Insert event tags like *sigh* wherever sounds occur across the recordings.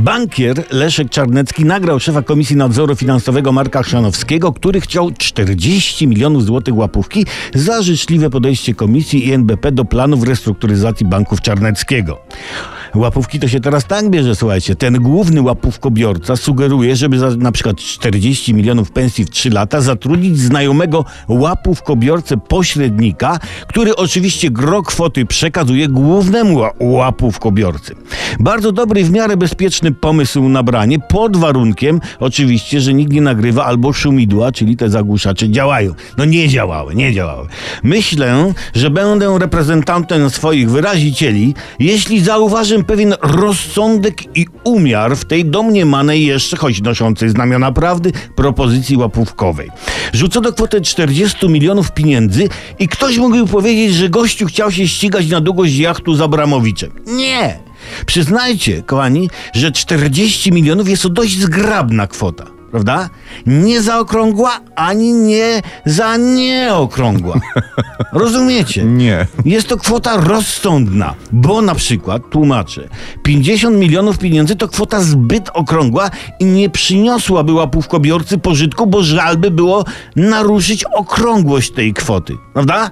Bankier Leszek Czarnecki nagrał szefa Komisji Nadzoru Finansowego Marka Chrzanowskiego, który chciał 40 milionów złotych łapówki za życzliwe podejście Komisji i NBP do planów restrukturyzacji banków Czarneckiego. Łapówki to się teraz tak bierze, słuchajcie. Ten główny łapówkobiorca sugeruje, żeby za na przykład 40 milionów pensji w 3 lata zatrudnić znajomego łapówkobiorcę pośrednika, który oczywiście gro kwoty przekazuje głównemu ła- łapówkobiorcy. Bardzo dobry i w miarę bezpieczny pomysł na branie, pod warunkiem oczywiście, że nikt nie nagrywa albo szumidła, czyli te zagłuszacze działają. No nie działały, nie działały. Myślę, że będę reprezentantem swoich wyrazicieli, jeśli pewien rozsądek i umiar w tej domniemanej jeszcze, choć noszącej znamiona prawdy, propozycji łapówkowej. Rzucono kwotę 40 milionów pieniędzy i ktoś mógłby powiedzieć, że gościu chciał się ścigać na długość jachtu z Abramowiczem. Nie! Przyznajcie, kochani, że 40 milionów jest to dość zgrabna kwota. Prawda? Nie zaokrągła, ani nie za nieokrągła. *laughs* Rozumiecie? Nie. Jest to kwota rozsądna, bo na przykład, tłumaczę, 50 milionów pieniędzy to kwota zbyt okrągła i nie przyniosłaby łapówkobiorcy pożytku, bo żal by było naruszyć okrągłość tej kwoty. Prawda?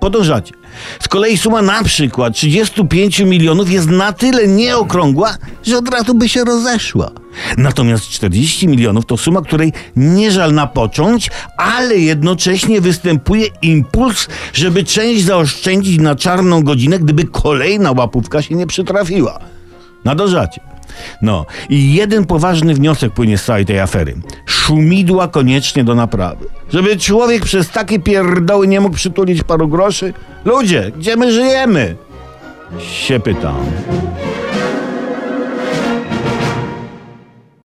Podążacie. Z kolei suma na przykład 35 milionów jest na tyle nieokrągła, że od razu by się rozeszła. Natomiast 40 milionów to suma, której nie żal napocząć, ale jednocześnie występuje impuls, żeby część zaoszczędzić na czarną godzinę, gdyby kolejna łapówka się nie przytrafiła. Nadążacie. No i jeden poważny wniosek płynie z całej tej afery. Szumidła koniecznie do naprawy. Żeby człowiek przez takie pierdoły nie mógł przytulić paru groszy? Ludzie, gdzie my żyjemy? Się pytam.